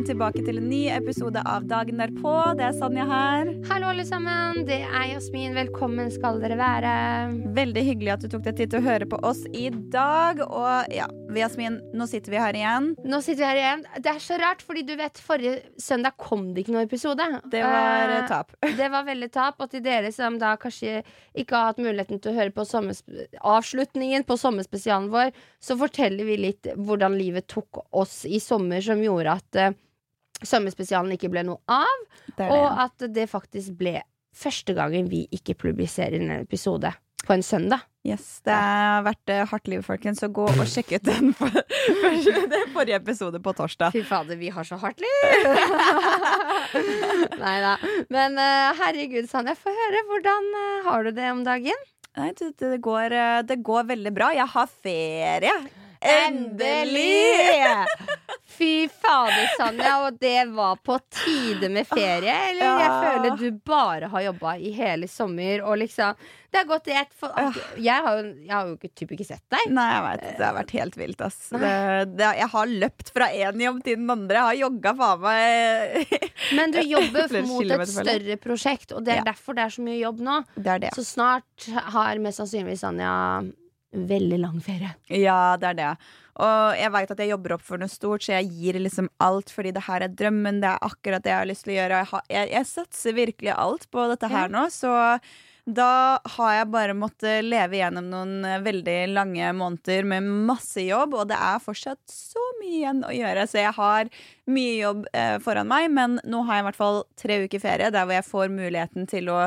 Velkommen tilbake til en ny episode av Dagen derpå. Det er Sanja her. Hallo, alle sammen. Det er Jasmin. Velkommen skal dere være. Veldig hyggelig at du tok deg tid til å høre på oss i dag. Og ja, Jasmin, nå sitter vi her igjen. Nå sitter vi her igjen. Det er så rart, fordi du vet, forrige søndag kom det ikke noen episode. Det var eh, tap. Det var veldig tap. Og til dere som da kanskje ikke har hatt muligheten til å høre på avslutningen på sommerspesialen vår, så forteller vi litt hvordan livet tok oss i sommer som gjorde at eh, sommerspesialen ikke ble noe av, Det det. og at det faktisk ble første gangen vi ikke publiserer en episode på en søndag. Yes, det har vært hardt liv, folkens, så gå og sjekk ut den, for, den forrige episode på torsdag. Fy fader, vi har så hardt liv! Nei da. Men eh, herregud, Sanja, få høre. Hvordan eh, har du det om dagen? Nei, det, det, går, eh, det går veldig bra. Jeg har ferie. Fy fader, Sanja. Og det var på tide med ferie? Eller jeg føler du bare har jobba i hele sommer, og liksom Det har gått i ett for jeg, har jo, jeg har jo typ ikke sett deg. Nei, jeg vet, det har vært helt vilt, ass. Det, det, jeg har løpt fra én jobb til den andre. Jeg har jogga faen meg Men du jobber mot et jeg. større prosjekt, og det er Ja. derfor det er så mye jobb nå. Det er det. Så snart har mest sannsynligvis Sanja veldig lang ferie. Ja, det er det. Og jeg veit at jeg jobber opp for noe stort, så jeg gir liksom alt fordi det her er drømmen. Det er akkurat det jeg har lyst til å gjøre. Jeg, har, jeg, jeg satser virkelig alt på dette her nå, så da har jeg bare måttet leve gjennom noen eh, veldig lange måneder med masse jobb, og det er fortsatt så mye igjen å gjøre. Så jeg har mye jobb eh, foran meg, men nå har jeg i hvert fall tre uker ferie der hvor jeg får muligheten til å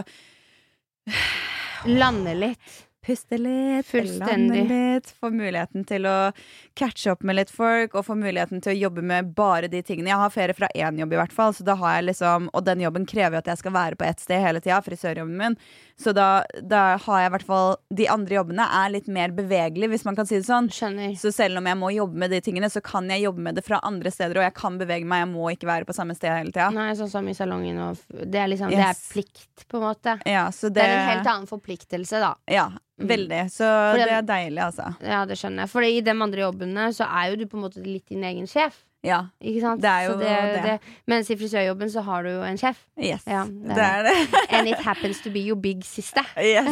Lande litt. Puste litt, lande litt, få muligheten til å catche opp med litt folk, og få muligheten til å jobbe med bare de tingene. Jeg har ferie fra én jobb, i hvert fall, så da har jeg liksom Og den jobben krever jo at jeg skal være på ett sted hele tida, frisørjobben min. Så da, da har jeg i hvert fall De andre jobbene er litt mer bevegelige, hvis man kan si det sånn. Skjønner. Så selv om jeg må jobbe med de tingene, så kan jeg jobbe med det fra andre steder, og jeg kan bevege meg. Jeg må ikke være på samme sted hele tida. Nei, sånn som i salongen og Det er liksom Det er plikt, på en måte. Ja, så Det er en helt annen forpliktelse, da. Ja. Veldig. Så For det det- er deilig, altså. Ja, det skjønner jeg. For i de andre jobbene så er jo du på en måte litt din egen sjef. Ja. Ikke sant? Det er jo så det, det. Mens i frisørjobben så har du jo en sjef. Yes. Ja, det er det. And it happens to be your big sister. Yes.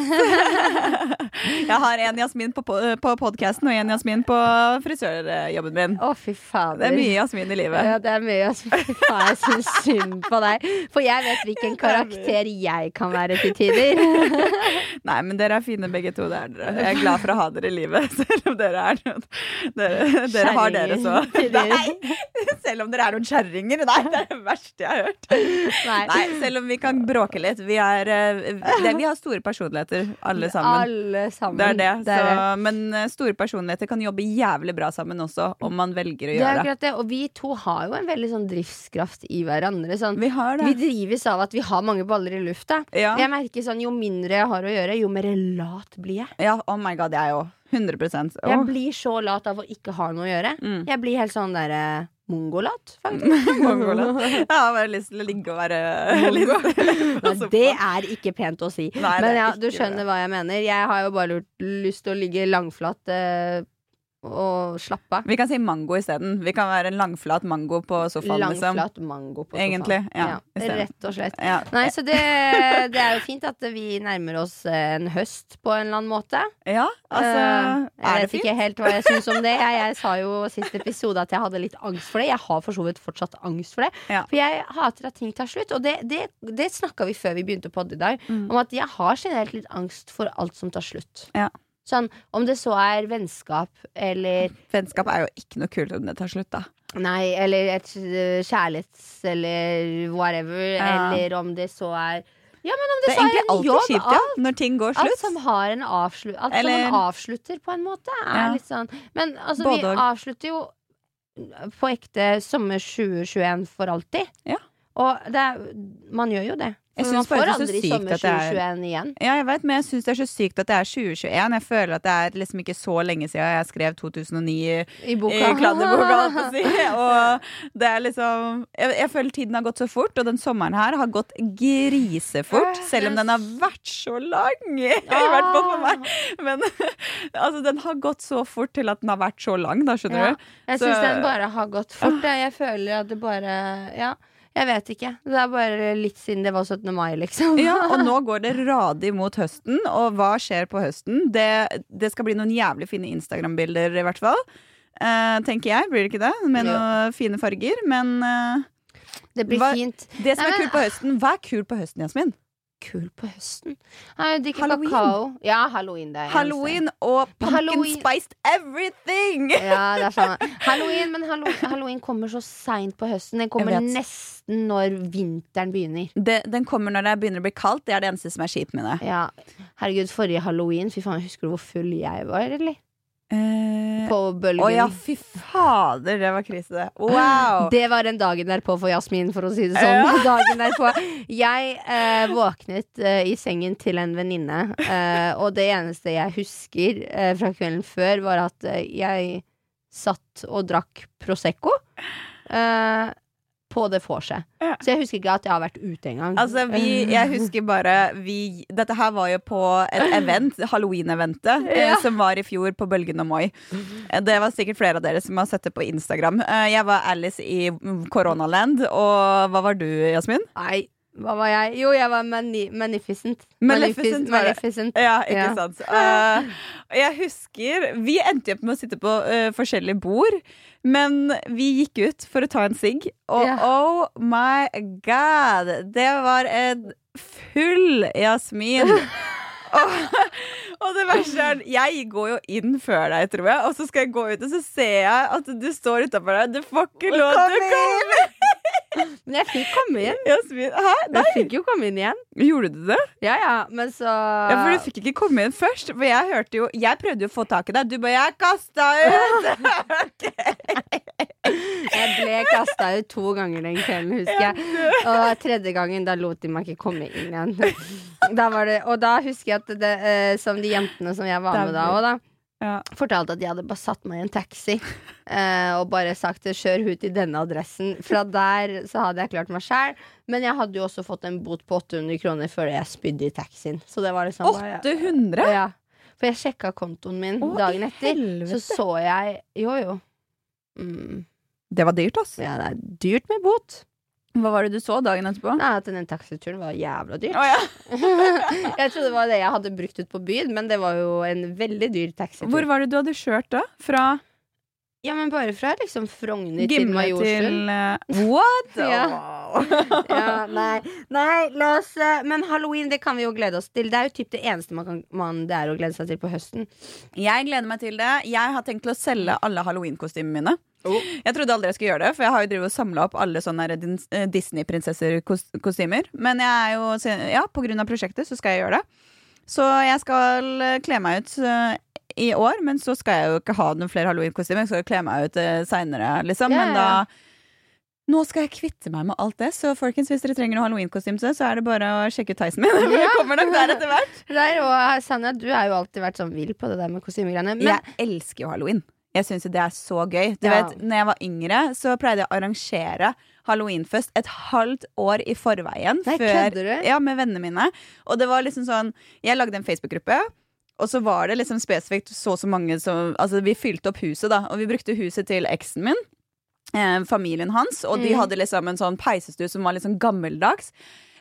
jeg har en Jasmin på, på, på podkasten og en Jasmin på frisørjobben min. Å, fy fader. Det er mye Jasmin i livet. Ja, det er mye. Jasmin. fy faen, jeg syns synd på deg. For jeg vet hvilken karakter jeg kan være til tider. Nei, men dere er fine begge to. Det er dere. Jeg er glad for å ha dere i livet, selv om dere er noen Dere, dere har dere så Nei, selv om dere er noen kjerringer. Nei, det er det verste jeg har hørt. Nei. Nei, selv om vi kan bråke litt. Vi, er, eh, det, vi har store personligheter, alle sammen. Alle sammen. Det er det. Det er så, men eh, store personligheter kan jobbe jævlig bra sammen også, om man velger å Det gjøre det. det. Og vi to har jo en veldig sånn driftskraft i hverandre. Sånn. Vi har Vi drives av at vi har mange baller i lufta. Ja. Jeg merker sånn, Jo mindre jeg har å gjøre, jo mer lat blir jeg. ja, oh my god, jeg òg. 100 Jeg blir så lat av å ikke ha noe å gjøre. Mm. Jeg blir helt sånn derre mongolat, faktisk. Mongolat. Har bare lyst til å ligge og være litt Nei, det er ikke pent å si. Nei, Men ja, du skjønner hva jeg mener. Jeg har jo bare lurt, lyst til å ligge langflat eh, og slappe av. Vi kan si mango isteden. Vi kan være en langflat mango på sofaen. Liksom. Langflat mango på sofaen. Egentlig, ja, ja, rett og slett. Ja. Nei, så det, det er jo fint at vi nærmer oss en høst på en eller annen måte. ja, altså Eh, Er jeg vet fint? ikke helt hva jeg syns om det. Jeg, jeg sa jo sist episode at jeg hadde litt angst for det. Jeg har for så vidt fortsatt angst for det. For jeg hater at ting tar slutt. Og det, det, det snakka vi før vi begynte å podde i dag, Mm. om at jeg har generelt litt angst for alt som tar slutt. Ja. Sånn, Om det så er vennskap eller Vennskap er jo ikke noe kult om det tar slutt, da. Nei, eller et øh, kjærlighets... Eller whatever. Ja. Eller om det så er Ja, men om det, Det er så er egentlig en alltid jobb. kjipt, ja, alt, når ting går alt slutt. som har en avslu Alt Eller- som man avslutter, på en måte, er Ja. litt sånn Men altså, Både vi og. avslutter jo på ekte sommer 2021 for alltid. Ja. Og det er, man gjør jo det. Jeg syns det er så sykt at det er 2021 igjen. Ja, jeg vet, men jeg syns det er så sykt at det er 2021. Jeg føler at det er liksom ikke så lenge siden jeg skrev 2009 i I boka. i kladdeboka, si. Og det er liksom jeg, jeg føler tiden har gått så fort, og den sommeren her har gått grisefort. Selv om den har vært så lang. I hvert fall for meg. Men altså, den har gått så fort til at den har vært så lang, da, skjønner Ja. du. Jeg syns den bare har gått fort. Jeg føler at det bare Ja, jeg vet ikke. Det er bare litt siden det var 17. mai, liksom. Ja, og nå går det radig mot høsten, og hva skjer på høsten? Det, det skal bli noen jævlig fine Instagram-bilder, i hvert fall. Eh, tenker jeg, blir det ikke det? Med noen fine farger. Men eh, Det blir Hva- fint. det som er kult på høsten Hva er kult på høsten, Jasmin? Kul på høsten. Jeg drikker Halloween. kakao. Ja, halloween. Det er. Halloween og pumpkin Halloween- spiced everything! Ja, det er sånn. Halloween, men hallo, halloween kommer så seint på høsten. Den kommer nesten når vinteren begynner. Det, den kommer når det begynner å bli kaldt. Det er det eneste som er kjipt med det. Ja, Herregud, forrige halloween, fy faen, husker du hvor full jeg var, eller? Eh, På bølgen. Å ja, fy fader, det var krise, det. Wow! Det var den dagen derpå for Jasmin, for å si det sånn. Dagen derpå. Jeg eh, våknet eh, i sengen til en venninne, eh, og det eneste jeg husker eh, fra kvelden før, var at jeg satt og drakk Prosecco. Eh, på det vorset. Ja. Så jeg husker ikke at jeg har vært ute engang. Altså, vi, jeg husker bare vi, Dette her var jo på et event, Halloween-eventet, eh, Ja. som var i fjor på Bølgen og Moi. Eh, Det var sikkert flere av dere som har sett det på Instagram. Eh, Jeg var Alice i Coronaland, og hva var du, Jasmin? Nei, hva var jeg? Jo, jeg var mani Magnificent. Maleficent. Maleficent. Ja, ikke Ja. sant. Uh, jeg husker Vi endte opp med å sitte på uh, forskjellige bord, men vi gikk ut for å ta en sigg, og yeah. oh my god! Det var en full Jasmin. og, og det verste er Jeg går jo inn før deg, tror jeg, og så skal jeg gå ut, og så ser jeg at du står utafor der. Du får ikke lov til å komme inn! Men jeg fikk komme inn. Jasmin, hæ? Nei, Jeg fikk jo komme inn igjen. gjorde du det? Ja, ja, men så Ja, for du fikk ikke komme inn først. For jeg hørte jo Jeg prøvde jo å få tak i deg. Du bare 'Jeg kasta ut!' Jeg ble kasta ut to ganger den kvelden, husker jeg. Og tredje gangen, da lot de meg ikke komme inn igjen. Da var det, og da husker jeg at det, eh, som de jentene som jeg var med da òg, da. Ja. Fortalte at de hadde bare satt meg i en taxi eh, og bare sagt 'kjør hun til denne adressen'. Fra der så hadde jeg klart meg sjæl, men jeg hadde jo også fått en bot på 800 kroner før jeg spydde i taxien. Så det var liksom bare- 800? Ja. For jeg sjekka kontoen min Åh, dagen etter. helvete. Så så jeg Jo, jo. Mm. Det var dyrt, ass. Ja, det er dyrt med bot. Hva var det du så dagen etterpå? Nei, at den taxituren var jævla dyr. Oh, ja. jeg trodde det var det jeg hadde brukt ut på byen, men det var jo en veldig dyr taxitur. Hvor var det du hadde kjørt da? Fra Ja, men bare fra liksom Frogner til Majorstuen. til uh, What? Ja. Ja, nei, nei, la oss eh, Men halloween, det kan vi jo glede oss til. Det er jo typ det eneste man kan, man, det er å glede seg til på høsten. Jeg gleder meg til det. Jeg har tenkt til å selge alle halloween-kostymene mine. Oh. Jeg trodde aldri jeg skulle gjøre det, for jeg har jo samla opp alle sånne eh, Disney-prinsesser-kostymer. Men jeg er jo, ja, på grunn av prosjektet så skal jeg gjøre det. Så jeg skal eh, kle meg ut eh, i år, men så skal jeg jo ikke ha noen flere halloween-kostymer. Jeg skal kle meg ut seinere, liksom. Yeah. Men da nå skal jeg kvitte meg med alt det, så folkens, hvis dere trenger noe halloween-kostyme, så er det bare å sjekke ut Theisen min. Ja. Det kommer nok der etter hvert. Der, og Sanja, du har jo alltid vært sånn vill på det der med kostymegreiene. Men jeg elsker jo halloween. Jeg syns det er så gøy. Du Ja. vet, når jeg var yngre, så pleide jeg å arrangere halloweenfest et halvt år i forveien. Nei, før, ja, med vennene mine. Og det var liksom sånn Jeg lagde en Facebook-gruppe. Og så var det liksom spesifikt så og så mange som Altså, vi fylte opp huset, da. Og vi brukte huset til eksen min. Eh, familien hans. Og de Mm. hadde liksom en sånn peisestue som var litt sånn gammeldags.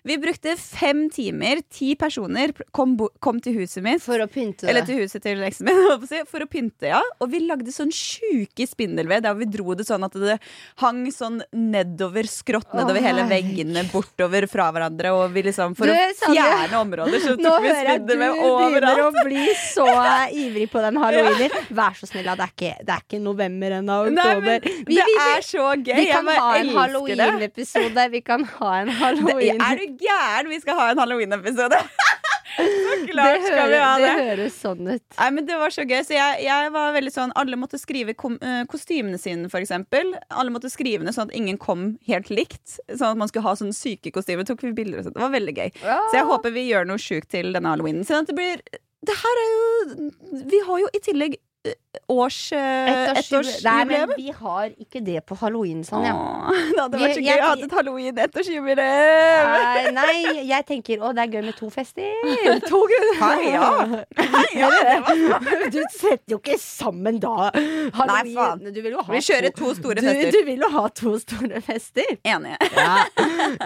Vi brukte fem timer, ti personer kom, kom til huset mitt. for å pynte Eller til huset til eksen min, for å pynte, ja. Og vi lagde sånn sjuke spindelved der vi dro det sånn at det hang sånn nedover, skrått nedover oh, hele veggene, bortover fra hverandre. Og vi liksom, for Du, å fjerne områder, så Nå tok vi hører jeg du begynner å bli så ivrig på den halloweener. Vær så snill. Det er ikke, det er ikke november ennå. Nei, Oktober. men Vi, det vi, vi, er så gøy. vi kan ha en halloween-episode. Vi kan ha en Det- Er du gæren? Vi skal ha en halloween-episode. Klart vi ha det det. høres sånn ut. Nei, men Det var så gøy. Så jeg, jeg var veldig sånn Alle måtte skrive kom, eh, kostymene sine, eksempel. Alle måtte skrive ned sånn at ingen kom helt likt. Sånn at man skulle ha sånne syke kostymer. Tok vi bilder og sånt. Det var veldig gøy. Så jeg håper vi gjør noe sjukt til denne halloweenen. Sånn at det blir Det her er jo Vi har jo i tillegg års, eh, Ettårsjubileum. Nei, men vi har ikke det på halloween, Sanja. Åh, Det hadde vært så gøy å ha et halloween-ettårsjubileum! Nei, nei, jeg tenker å, det er gøy med to fester. To grunner. Hei, ja. Hei, ja, Du setter jo ikke sammen da halloween. faen. Du vil jo ha Vi kjører to store du, fester. du vil jo ha to store fester. Enig. Ja,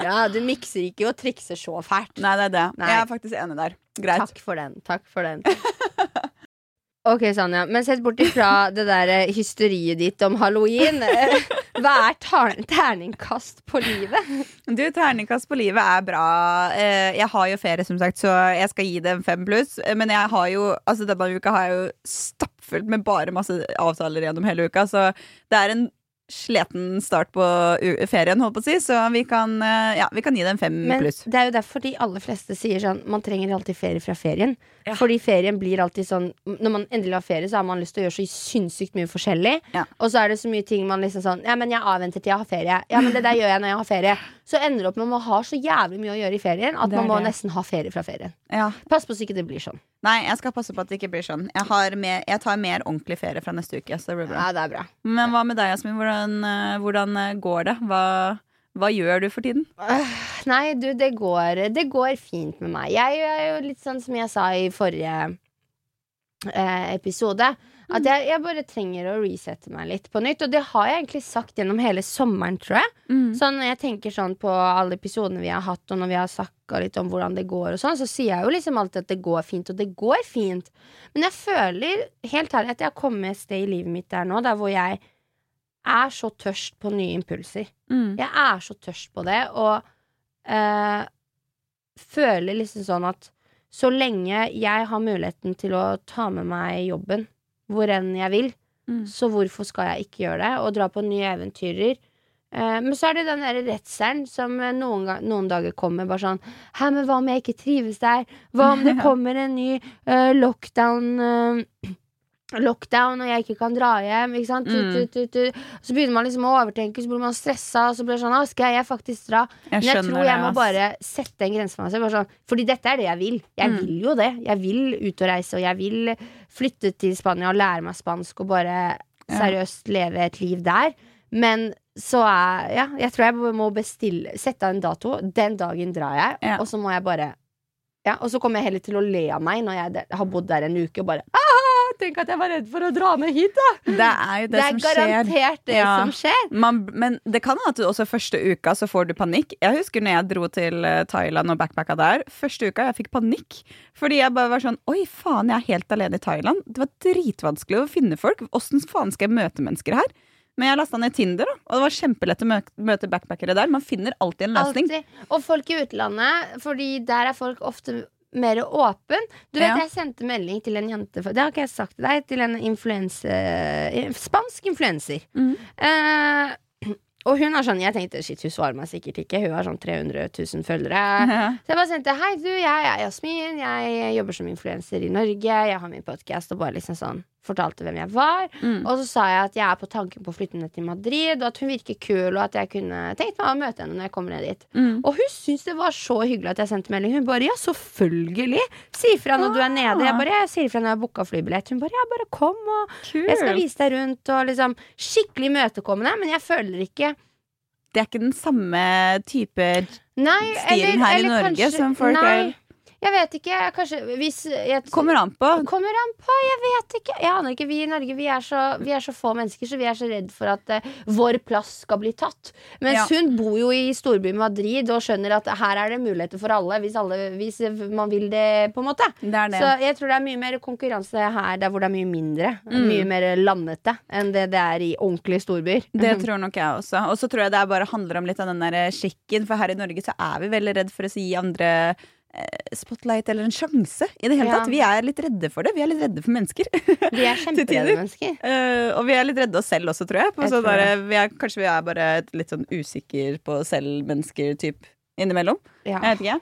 ja du mikser ikke og trikser så fælt. Nei, det er det. Nei. Jeg er faktisk enig der. Greit. Takk for den. Takk for den. Ok, Sanja, men sett bort ifra det der eh, hysteriet ditt om halloween. eh, Hva er terningkast på livet? Du, Terningkast på livet er bra. Eh, Jeg har jo ferie, som sagt, så jeg skal gi det en fem pluss. Men jeg har jo, altså denne uka har jeg jo stappfullt med bare masse avtaler gjennom hele uka, så det er en sliten start på u- ferien, holdt på å si, så vi kan, eh, ja, vi kan gi den fem Men pluss. det er jo derfor de aller fleste sier sånn Man trenger alltid ferie fra ferien. Ja. Fordi ferien blir alltid sånn Når man endelig har ferie, så har man lyst til å gjøre så sinnssykt mye forskjellig. Ja. Og så er det så mye ting man liksom sånn Ja, men jeg avventer til jeg har ferie. Ja, men det der gjør jeg når jeg har ferie. Så ender det opp med at man har så jævlig mye å gjøre i ferien at man må det. nesten ha ferie fra ferien. Ja. Pass på så ikke det blir sånn. Nei, jeg skal passe på at det ikke blir sånn. Jeg, har mer, jeg tar mer ordentlig ferie fra neste uke. Så det blir bra. Ja, det er bra. Men hva med deg, Jasmin? Hvordan, eh, hvordan eh, går det? Hva, hva gjør du for tiden? Nei, du, det går, det går fint med meg. Jeg er jo litt sånn som jeg sa i forrige eh, episode. At jeg, jeg bare trenger å resette meg litt på nytt. Og det har jeg egentlig sagt gjennom hele sommeren, tror jeg. Mm. når jeg tenker sånn på alle episodene vi har hatt, og når vi har snakka litt om hvordan det går, og sånn, så sier jeg jo liksom alltid at det går fint, og det går fint. Men jeg føler helt ærlig at jeg har kommet et sted i livet mitt der nå, der hvor jeg er så tørst på nye impulser. Mm. Jeg er så tørst på det, og øh, føler liksom sånn at så lenge jeg har muligheten til å ta med meg jobben hvor enn jeg vil, Mm. så hvorfor skal jeg ikke gjøre det? Og dra på nye eventyrer. Eh, men så er det den der redselen som eh, noen, noen dager kommer bare sånn Hæ, men hva om jeg ikke trives der? Hva om det kommer en ny uh, lockdown eh, Lockdown, og jeg ikke kan dra hjem. Ikke sant? Mm. Tu, tu, tu. Så begynner man liksom å overtenke, så blir man stressa, og så blir det sånn Skal jeg faktisk dra? Jeg Men jeg tror jeg det, må bare sette en grense for meg selv. Sånn, fordi dette er det jeg vil. Jeg Mm. vil jo det. Jeg vil ut og reise, og jeg vil flytte til Spania og lære meg spansk og bare seriøst leve et liv der. Men så er Ja, jeg tror jeg må bestille Sette av en dato. Den dagen drar jeg, Ja. og så må jeg bare ja, Og så kommer jeg heller til å le av meg når jeg har bodd der en uke og bare «Ah, Tenk at jeg var redd for å dra ned hit, da! Det er jo det, Det, er som skjer. garantert det Ja. som skjer. Man, men det kan hende at du også første uka så får du panikk. Jeg husker når jeg dro til eh, Thailand og backpacka der. Første uka jeg fikk panikk. Fordi jeg bare var sånn Oi, faen, jeg er helt alene i Thailand. Det var dritvanskelig å finne folk. Åssen faen skal jeg møte mennesker her? Men jeg lasta ned Tinder, da, og det var kjempelett å møte backpackere der. Man finner alltid en løsning. Altid. Og folk i utlandet, fordi der er folk ofte mer åpen. Du vet, Ja. jeg sendte melding til en jente Det har ikke jeg sagt til deg. Til en influenser Spansk influenser. Mm. Eh, og hun er sånn Jeg tenkte shit, hun svarer meg sikkert ikke. Hun har sånn 300 000 følgere. Så jeg bare sendte Hei, du, jeg er Jasmin. Jeg jobber som influenser i Norge. Jeg har min podkast. Og bare liksom sånn fortalte hvem jeg var. Mm. Og så sa jeg at jeg er på tanken på å flytte ned til Madrid, og at hun virker kul, og at jeg kunne tenkt meg å møte henne når jeg kommer ned dit. Mm. Og hun syntes det var så hyggelig at jeg sendte melding. Hun bare ja, selvfølgelig! Si ifra når du er nede. Jeg bare jeg sier ifra når jeg har booka flybillett. Hun bare ja, bare kom, og jeg skal vise deg rundt, og liksom skikkelig imøtekommende, men jeg føler ikke Det er ikke den samme type Stilen her i Norge som folk nei, er- Jeg vet ikke. Kanskje hvis jeg, Kommer an på. Kommer an på, jeg vet ikke. Jeg aner ikke. Vi i Norge vi er, så, vi er så få mennesker, så vi er så redd for at uh, vår plass skal bli tatt. Mens Ja. hun bor jo i storbyen Madrid og skjønner at her er det muligheter for alle hvis, alle, hvis man vil det, på en måte. Det det. Så jeg tror det er mye mer konkurranse her der hvor det er mye mindre. Mm. Mye mer landete enn det det er i ordentlige storbyer. Det tror nok jeg også. Og så tror jeg det bare handler om litt av den der skikken. For her i Norge så er vi veldig redd for å si andre spotlight eller en sjanse. I det hele Ja. tatt. Vi er litt redde for det. Vi er litt redde for mennesker. Vi er kjemperedde mennesker. Uh, og vi er litt redde oss selv også, tror jeg. Jeg tror der, vi er, kanskje vi er bare et litt sånn usikker på selv-mennesker typ innimellom. Ja. Jeg vet ikke.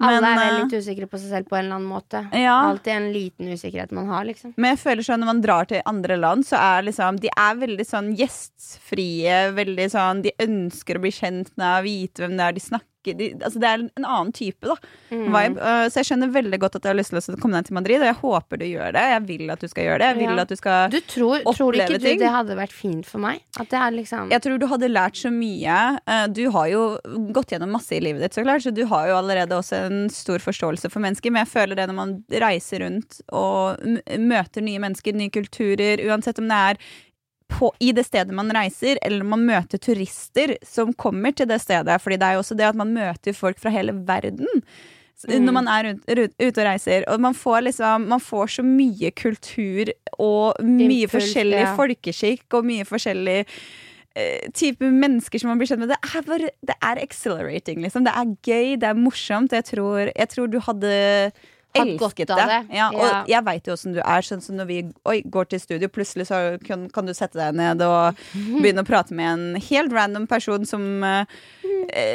Alle Men, er eh, litt usikre på seg selv på en eller annen måte. Ja. Alltid en liten usikkerhet man har, liksom. Men jeg føler sånn når man drar til andre land, så er liksom De er veldig sånn gjestfrie. Veldig sånn De ønsker å bli kjent med, vite hvem det er de snakker de, altså Det er en annen type, da. Mm. Vibe. Uh, så jeg skjønner veldig godt at du har lyst til å komme deg til Madrid, og jeg håper du gjør det. Jeg vil at du skal gjøre det. Jeg vil Ja. at du skal Du tror, tror ikke du ting. det hadde vært fint for meg? Liksom Jeg tror du hadde lært så mye. Eh, Du har jo gått gjennom masse i livet ditt, så klart, så du har jo allerede også en stor forståelse for mennesker. Men jeg føler det når man reiser rundt og møter nye mennesker, nye kulturer, uansett om det er på, i det stedet man reiser, eller man møter turister som kommer til det stedet. Fordi det er jo også det at man møter folk fra hele verden. Mm. Når man er ute og reiser. Og man får liksom Man får så mye kultur og mye Impuls, forskjellig ja. folkeskikk og mye forskjellig eh, type mennesker som man blir kjent med. Det er, bare, det er accelerating, liksom. Det er gøy, det er morsomt. Jeg tror, jeg tror du hadde elsket det. det. Ja, og Ja. jeg veit jo åssen du er. Sånn som når vi oi, går til studio, plutselig så kan, kan du sette deg ned og begynne å prate med en helt random person som uh,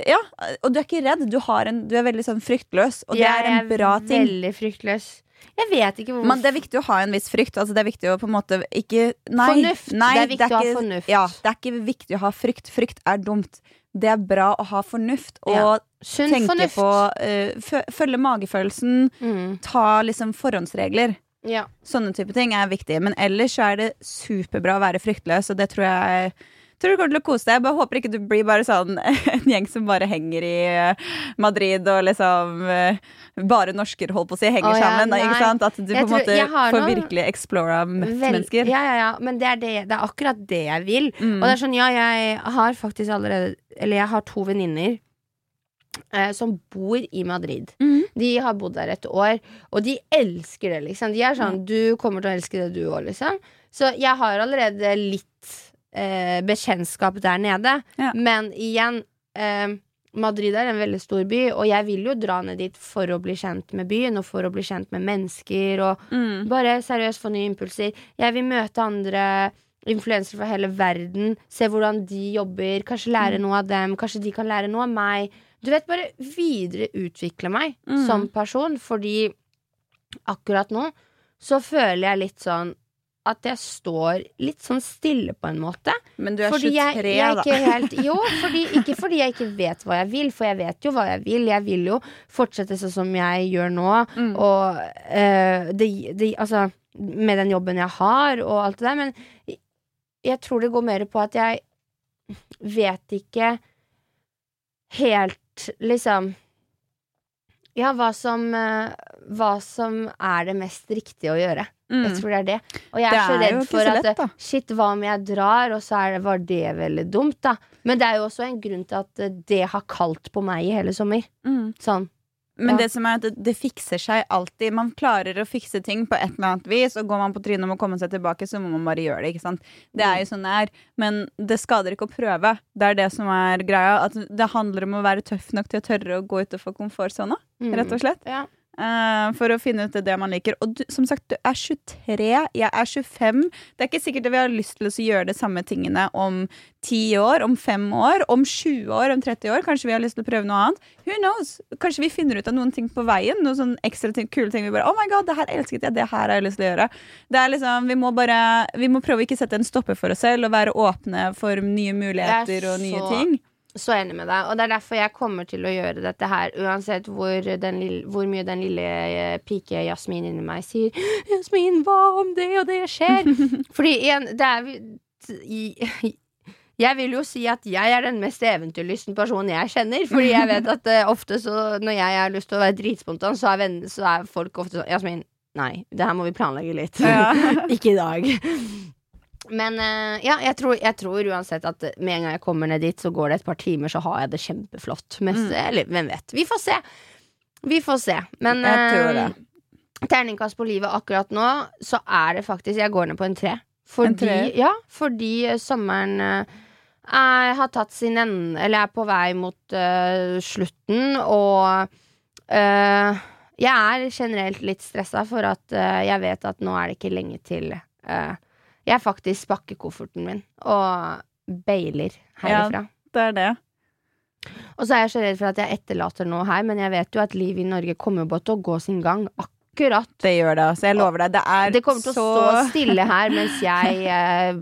Ja, og du er ikke redd. Du, har en, du er veldig sånn fryktløs, og det er en bra ting. veldig fryktløs. Jeg vet ikke hvorfor. Men det er viktig å ha en viss frykt. Altså, det er viktig å på en måte ikke Nei, Fornuft. Nei, Det er viktig å ha fornuft. Ja, det er ikke viktig å ha frykt. Frykt er dumt. Det er bra å ha fornuft og Ja. Tenke fornuft. på uh, Følge magefølelsen, Mm. ta liksom forhåndsregler. Ja. Sånne type ting er viktig. Men ellers så er det superbra å være fryktløs, og det tror jeg tror du kommer til å kose deg. Jeg bare håper ikke du blir bare sånn en gjeng som bare henger i eh, Madrid og liksom eh, Bare norsker, holdt på å si, henger oh, ja, sammen. nei. Ikke sant? At du Jeg på en måte får virkelig explora mennesker. Ja, ja, ja. Men det er, det, det er akkurat det jeg vil. Mm. Og det er sånn, ja, jeg har faktisk allerede Eller jeg har to venninner eh, som bor i Madrid. Mm. De har bodd der et år, og de elsker det, liksom. De er sånn Du kommer til å elske det, du òg, liksom. Så jeg har allerede litt eh, bekjentskap der nede. Ja. Men igjen eh, Madrid er en veldig stor by, og jeg vil jo dra ned dit for å bli kjent med byen, og for å bli kjent med mennesker, og Mm. bare seriøst få nye impulser. Jeg vil møte andre influensere fra hele verden, se hvordan de jobber, kanskje lære noe av dem, kanskje de kan lære noe av meg. Du vet, bare videreutvikle meg Mm. som person, fordi akkurat nå så føler jeg litt sånn at jeg står litt sånn stille på en måte. Men du er Fordi 23, jeg, jeg er da. helt Jo, fordi, ikke fordi jeg ikke vet hva jeg vil, for jeg vet jo hva jeg vil. Jeg vil jo fortsette sånn som jeg gjør nå, Mm. og uh, det, det Altså, med den jobben jeg har, og alt det der, men jeg, jeg tror det går mer på at jeg vet ikke helt, liksom Ja, hva som eh, Hva som er det mest riktige å gjøre. Jeg Mm. tror det er det. Og jeg er, er så redd for så at lett, da. Shit, hva om jeg drar, og så er det, var det veldig dumt, da. Men det er jo også en grunn til at eh, det har kalt på meg i hele sommer. Mm. Sånn. Men Ja. det som er at det, det fikser seg alltid. Man klarer å fikse ting på et eller annet vis, og går man på trynet om å komme seg tilbake, så må man bare gjøre det. ikke sant? Det er jo sånn det er. Men det skader ikke å prøve. Det er det som er greia. At det handler om å være tøff nok til å tørre å gå utenfor komfortsona, Mm. rett og slett. Ja. Eh, for å finne ut det man liker. Og du, som sagt, du er 23, jeg er 25. Det er ikke sikkert at vi har lyst til å gjøre de samme tingene om 10 år, om 5 år, om 20 år, om 30 år. Kanskje vi har lyst til å prøve noe annet. Who knows? Kanskje vi finner ut av noen ting på veien. Noen sånn ekstra ting, kule ting. Vi bare, oh my god, det her elsket jeg, det her har jeg lyst til å gjøre. Det er liksom, Vi må bare, vi må prøve å ikke sette en stopper for oss selv og være åpne for nye muligheter og nye ting. Så enig med deg. Og det er derfor jeg kommer til å gjøre dette her, uansett hvor, den lille, hvor mye den lille eh, pike Jasmin inni meg sier 'Jasmin, hva om det og det skjer?' Fordi igjen, det er i- Jeg vil jo si at jeg er den mest eventyrlysten personen jeg kjenner. Fordi jeg vet at uh, ofte så når jeg har lyst til å være dritspontan, så er, venn, så er folk ofte sånn 'Jasmin, nei, det her må vi planlegge litt'. Ja. ikke i dag. Men eh, ja, jeg tror, jeg tror uansett at med en gang jeg kommer ned dit, så går det et par timer, så har jeg det kjempeflott. Mest, Mm. Eller hvem vet. Vi får se. Vi får se. Men eh, terningkast på livet akkurat nå, så er det faktisk Jeg går ned på en tre. Fordi, En tre? Ja, fordi eh, sommeren eh, har tatt sin ende, eller er på vei mot eh, slutten, og eh, jeg er generelt litt stressa for at eh, jeg vet at nå er det ikke lenge til eh, jeg faktisk pakker kofferten min og bailer herifra. Det er det. Og så er jeg så redd for at jeg etterlater noe her, men jeg vet jo at livet i Norge kommer bare til å gå sin gang. Akkurat. Det gjør det, altså. Jeg lover deg. Det er Det kommer til å stå stille her mens jeg eh,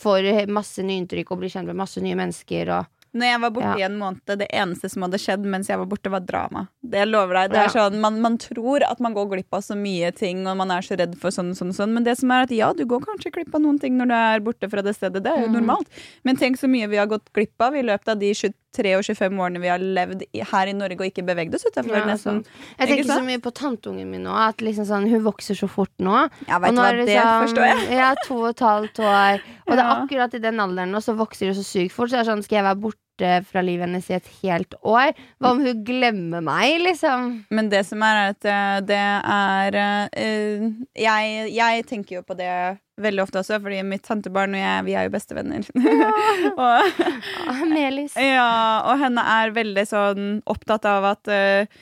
får masse nye inntrykk og blir kjent med masse nye mennesker og Når jeg var borte Ja. i en måned, det eneste som hadde skjedd mens jeg var borte, var drama. Det jeg lover deg. Det er sånn, man, man tror at man går glipp av så mye ting, og man er så redd for sånn og sånn, sånn. Men det som er at ja, du går kanskje glipp av noen ting når du er borte fra det stedet. Det er jo Mm. normalt. Men tenk så mye vi har gått glipp av i løpet av de 23 og 25 årene vi har levd i, her i Norge og ikke beveget oss utenfor. Ja, sånn. Jeg tenker så sant? mye på tanteungen min nå, at liksom sånn, hun vokser så fort nå. Ja, vet Og nå hva, er det liksom- forstår jeg. Ja, to og et halvt år. Og det er akkurat i den alderen, og så vokser det så sykt fort. Så er det sånn, skal jeg være borte fra livet hennes i et helt år? Hva om hun glemmer meg, liksom? Men det som er, at eh, det er uh, jeg, jeg tenker jo på det veldig ofte også, fordi mitt tantebarn og jeg, vi er jo bestevenner. og, Ah, Melis. ja, og henne er veldig sånn opptatt av at eh, eh,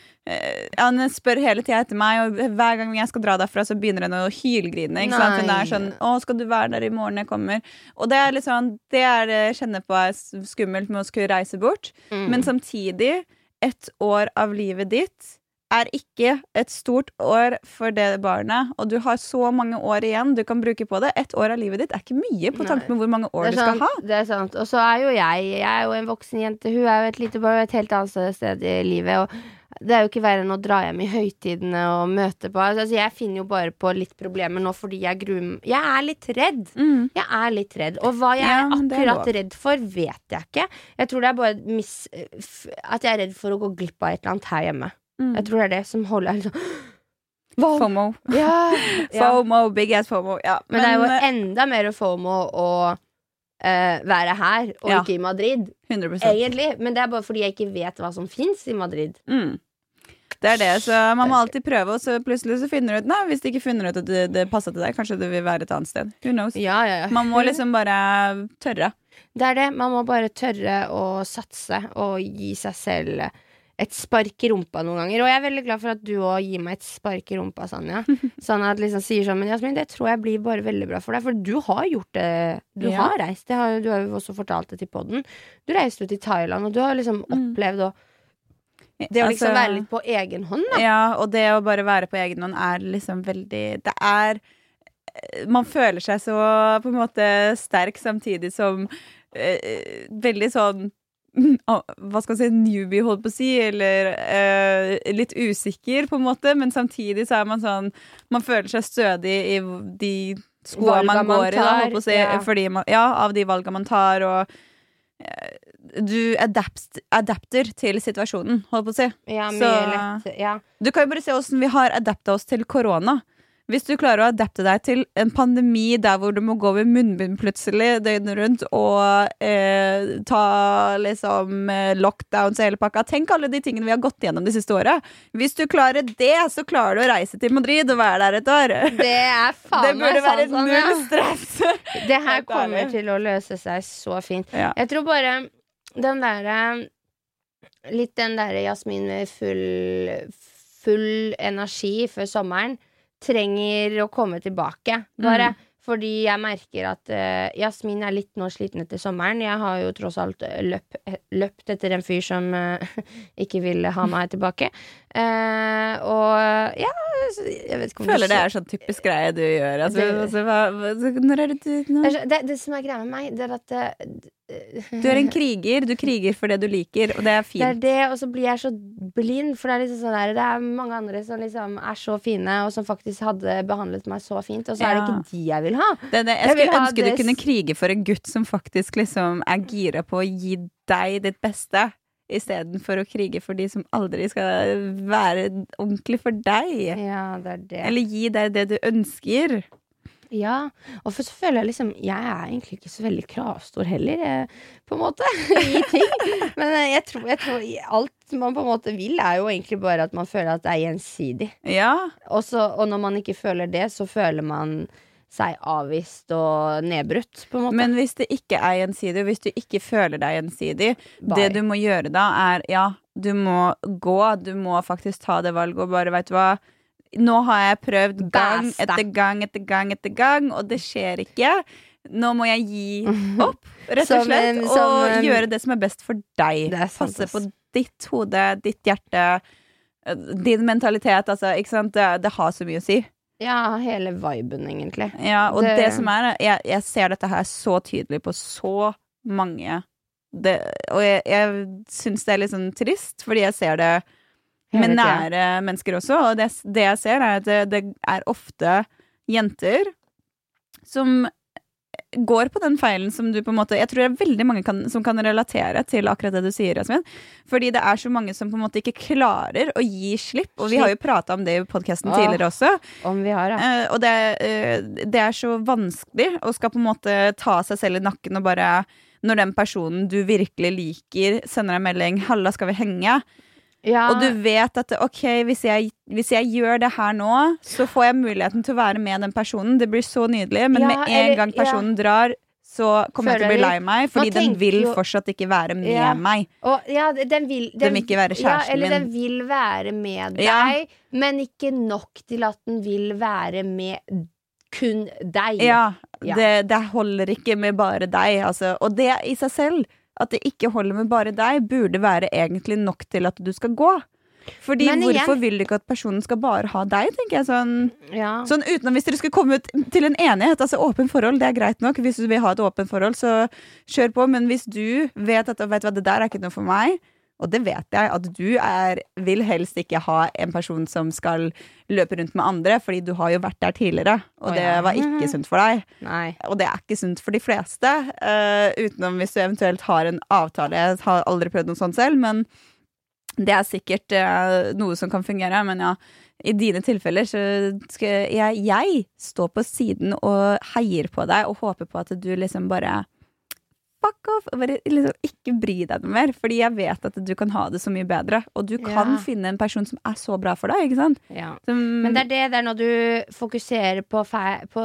Han spør hele tida etter meg, og hver gang jeg skal dra derfra, så begynner hun å hylgrine. Ikke sant? Hun er sånn 'Å, skal du være der i morgen jeg kommer?' Og det er litt sånn Det er det jeg kjenner på er skummelt med å skulle reise bort. Mm. Men samtidig, ett år av livet ditt er ikke et stort år for det barnet, og du har så mange år igjen du kan bruke på det. Ett år av livet ditt er ikke mye på tanke med hvor mange år du skal ha. Det er sant. Og så er jo jeg Jeg er jo en voksen jente. Hun er jo et lite barn et helt annet sted i livet. Og det er jo ikke verre enn å dra hjem i høytidene og møte på Altså, jeg finner jo bare på litt problemer nå fordi jeg gruer Jeg er litt redd. Mm. Jeg er litt redd. Og hva jeg Ja, er akkurat er redd for, vet jeg ikke. Jeg tror det er bare mis, at jeg er redd for å gå glipp av et eller annet her hjemme. Mm. Jeg tror det er det som holder liksom? FOMO. Ja, ja. FOMO, big ass FOMO. Ja. Men, det er jo eh, enda mer FOMO å uh, være her, og ikke i Madrid. 100% Egentlig. Men det er bare fordi jeg ikke vet hva som fins i Madrid. mm. Det er det, så man må alltid prøve, og så plutselig så finner du ut Nei, hvis du ikke finner ut at det, det passer til deg, kanskje det vil være et annet sted. Who knows? Ja, ja, ja. Man må liksom bare tørre. Det er det. Man må bare tørre å satse og gi seg selv et spark i rumpa noen ganger. Og jeg er veldig glad for at du òg gir meg et spark i rumpa, Sanja. Sånn at liksom sier sånn Men Jasmin, det tror jeg blir bare veldig bra for deg. For du har gjort det. Du Ja. har reist. Det har, du har jo også fortalt det til podden. Du reiste jo til Thailand, og du har liksom Mm. opplevd å Det å liksom Altså- være litt på egen hånd, da. Ja, og det å bare være på egen hånd er liksom veldig Det er Man føler seg så på en måte sterk samtidig som eh, veldig sånn hva skal man si, newbie, holdt på å si, eller eh, litt usikker, på en måte, men samtidig så er man sånn Man føler seg stødig i de skoa man går i, da, holdt på å si, ja. fordi man, ja, av de valga man tar, og eh, du adapt, adapter til situasjonen, holdt på å si. Ja, mye Så- lett. Ja. Du kan jo bare se åssen vi har adapta oss til korona. Hvis du klarer å adapte deg til en pandemi der hvor du må gå med munnbind plutselig døgnet rundt og eh, ta liksom eh, lockdowns og hele pakka Tenk alle de tingene vi har gått gjennom det siste året. Hvis du klarer det, så klarer du å reise til Madrid og være der et år. Det er faen Det burde være sånn, null stress. Det her kommer til å løse seg så fint. Ja. Jeg tror bare den derre Litt den derre Jasmin med full Full energi før sommeren trenger å komme tilbake, bare. Fordi jeg merker at uh, Jasmin er litt nå sliten etter sommeren. Jeg har jo tross alt eh, løp, løpt etter en fyr som uh, ikke ville ha meg tilbake. Uh, og ja, jeg vet ikke om du Føler det er sånn typisk greie du gjør. Altså, Det- altså, hva, hva, når er det du nå? det, det, som er greia med meg, det er at Du er en kriger. Du kriger for det du liker, og det er Det er fint. det, og så blir jeg så blind, for det er, liksom sånn der, det er mange andre som liksom er så fine, og som faktisk hadde behandlet meg så fint, og så er det ikke de jeg vil ha. Det, det, jeg Jeg skulle ønske du kunne krige for en gutt som faktisk liksom er gira på å gi deg ditt beste, istedenfor å krige for de som aldri skal være ordentlig for deg. Ja, det er det. Eller gi deg det du ønsker. Ja, og for så føler jeg liksom Jeg er egentlig ikke så veldig kravstor heller, jeg, på en måte, i ting. Men eh, jeg tror, jeg tror i alt man på en måte vil, er jo egentlig bare at man føler at det er gjensidig. Ja, Og, så, og når man ikke føler det, så føler man seg avvist og nedbrutt, på en måte. Men hvis det ikke er gjensidig, og hvis du ikke føler deg gjensidig, Bye. det du må gjøre da, er ja, du må gå. Du må faktisk ta det valget og bare, veit du hva Nå har jeg prøvd gang etter gang etter gang etter gang, og det skjer ikke. nå må jeg gi opp, rett og slett. som, som og gjøre det som er best for deg. Passe på ditt hode, ditt hjerte, eh, din mentalitet. Altså, ikke sant? Det, det har så mye å si. Ja, hele viben, egentlig. Ja, og det, Det- som er jeg, jeg ser dette her så tydelig på så mange det, Og jeg, jeg syns det er litt sånn trist, fordi jeg ser det med nære mennesker også. Og det, det jeg ser, er at det, det er ofte jenter som går på den feilen som du på en måte Jeg tror det er veldig mange kan, som kan relatere til akkurat det du sier, Jasmin. Fordi det er så mange som på en måte ikke klarer å gi slipp. Og vi har jo prata om det i podkasten tidligere også. Om vi har, ja. Eh, og det, eh, det er så vanskelig å skal på en måte ta seg selv i nakken og bare Når den personen du virkelig liker, sender deg melding 'Halla, skal vi henge?' Ja. Og du vet at ok, hvis jeg, hvis jeg gjør det her nå, så får jeg muligheten til å være med den personen. Det blir så nydelig. Men Ja, med en eller- gang personen drar, så kommer jeg til å bli lei meg. Fordi den vil jo- fortsatt ikke være med Ja. meg. Og, ja, den vil, Den vil ikke være ja, kjæresten eller min. den vil være med deg, Ja. men ikke nok til at den vil være med kun deg. Ja, Ja. Det, det holder ikke med bare deg. Altså. Og det i seg selv, at det ikke holder med bare deg, burde være egentlig nok til at du skal gå. Fordi igjen- hvorfor vil du ikke at personen skal bare ha deg, tenker jeg sånn. Ja. Sånn utenom hvis dere skulle komme ut til en enighet. Altså åpen forhold, det er greit nok. Hvis du vil ha et åpent forhold, så kjør på. Men hvis du vet at vet hva, det der er ikke noe for meg, og det vet jeg, at du er, vil helst ikke ha en person som skal løpe rundt med andre, fordi du har jo vært der tidligere, og det ja. var ikke sunt for deg. Nei. Og det er ikke sunt for de fleste, uh, utenom hvis du eventuelt har en avtale. Jeg har aldri prøvd noe sånt selv, men det er sikkert uh, noe som kan fungere. Men ja, i dine tilfeller så skal jeg, jeg stå på siden og heier på deg og håper på at du liksom bare Fuck off! og Bare liksom ikke bry deg noe mer. Fordi jeg vet at du kan ha det så mye bedre. Og du kan Ja. finne en person som er så bra for deg, ikke sant? Ja. Som, Men det er det, det er når du fokuserer på, feil, på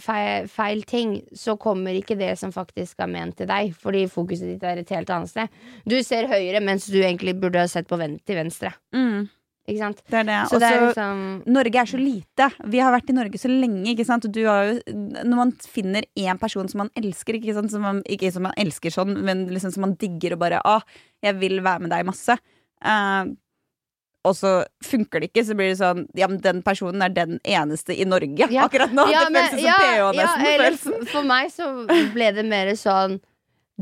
feil, feil ting, så kommer ikke det som faktisk er ment til deg. Fordi fokuset ditt er et helt annet sted. Du ser høyre, mens du egentlig burde ha sett på ven til venstre. mm? Det er det. Så det er liksom Norge er så lite. Vi har vært i Norge så lenge. ikke sant? Du har jo, når man finner én person som man elsker, ikke sant? Som man, ikke som man elsker sånn, men liksom som man digger og bare Å, jeg vil være med deg masse. uh, og så funker det ikke, så blir det sånn Ja, men den personen er den eneste i Norge Ja. akkurat nå. Ja, det men- føles som ja, PH, ja, nesten. eller For meg så ble det mer sånn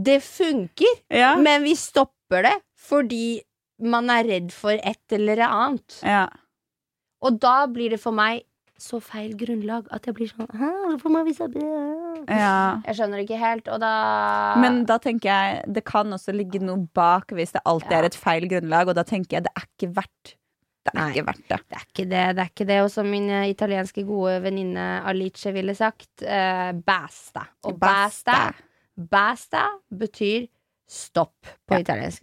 Det funker, Ja. men vi stopper det fordi man er redd for et eller annet. ja. Og da blir det for meg så feil grunnlag at jeg blir sånn «Hæ, Hvorfor må vi det? ja. Jeg skjønner ikke helt, og da Men da tenker jeg det kan også ligge noe bak hvis det alltid Ja. er et feil grunnlag, og da tenker jeg det er ikke verdt Det er Nei. ikke verdt det. Det er ikke det, det er ikke det. Og som min eh, italienske gode venninne Alice ville sagt, eh, basta. Og basta, basta betyr stopp på Ja. italiensk.